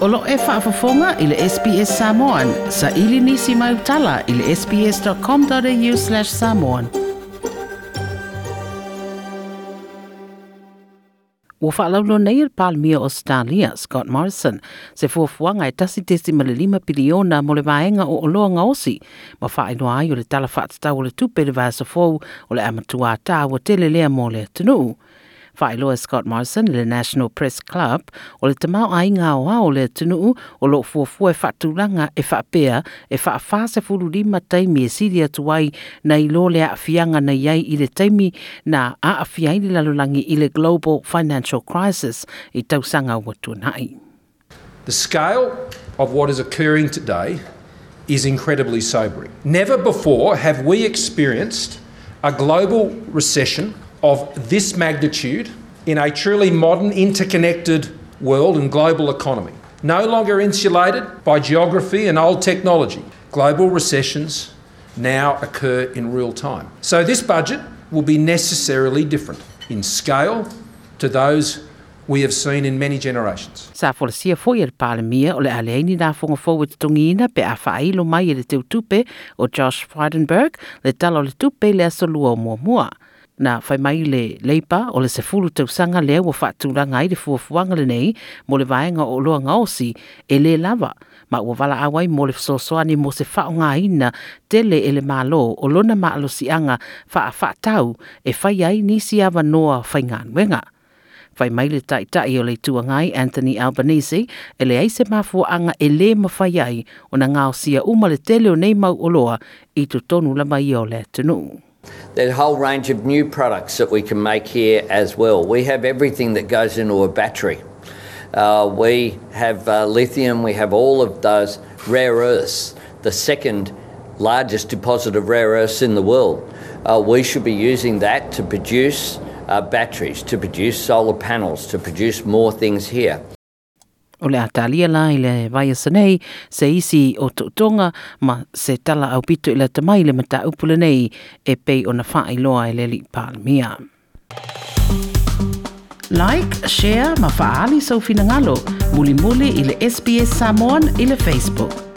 Olo e whaafafonga i le SBS Samoan. Sa ili nisi mai utala i le sbs.com.au slash samoan. Ua whaalaulo nei il palmia Australia, Scott Morrison, se fuafuanga e tasi tesi ma le lima piliona mo le vaenga o oloa nga osi, ma whainoa ai o le tala whaatstau o le tupe le vasa fau o le amatua tā wa tele lea mo le tunu. Whailoa Scott Morrison le National Press Club o le tamau ai ngā oa o le tunu o lo fuafua e whaatulanga e whaapea e whaafase furu lima taimi e siri atu ai na i lo le fianga na iai i le taimi na a awhiai li lalulangi i le Global Financial Crisis i tausanga watu nai. The scale of what is occurring today is incredibly sobering. Never before have we experienced a global recession of this magnitude in a truly modern, interconnected world and global economy. No longer insulated by geography and old technology, global recessions now occur in real time. So, this budget will be necessarily different in scale to those we have seen in many generations. Sa folasia foi e palemia o le aleini na fonga fau te tungina pe a mai le teu o Josh Frydenberg le talo le tupe le asolua o mua. na fai mai le leipa o le se fulu tau sanga lea wa fatu ranga i le fuafuanga le nei mo le vaenga o loa ngaosi e le lava ma ua wala awai mo le fsosoani mo se fao ngā ina tele e le malo o lona ma alosianga fa a e fai ai nisi awa noa fai ngā Fai mai le tai o le tuangai Anthony Albanese e le aise mafua anga e le mawhai ai o na ngao sia umale tele o nei mau oloa i tu tonu lama o le tenu. There's a whole range of new products that we can make here as well. We have everything that goes into a battery. Uh, we have uh, lithium, we have all of those rare earths, the second largest deposit of rare earths in the world. Uh, we should be using that to produce uh, batteries, to produce solar panels, to produce more things here. O le atalia la i le vai sanei, se isi o tutonga, ma se tala au pito i le tamai le mata upule nei, e pei o na wha loa i le li palmia. Like, share, ma faali sau finangalo, muli muli i le SBS Samoan i le Facebook.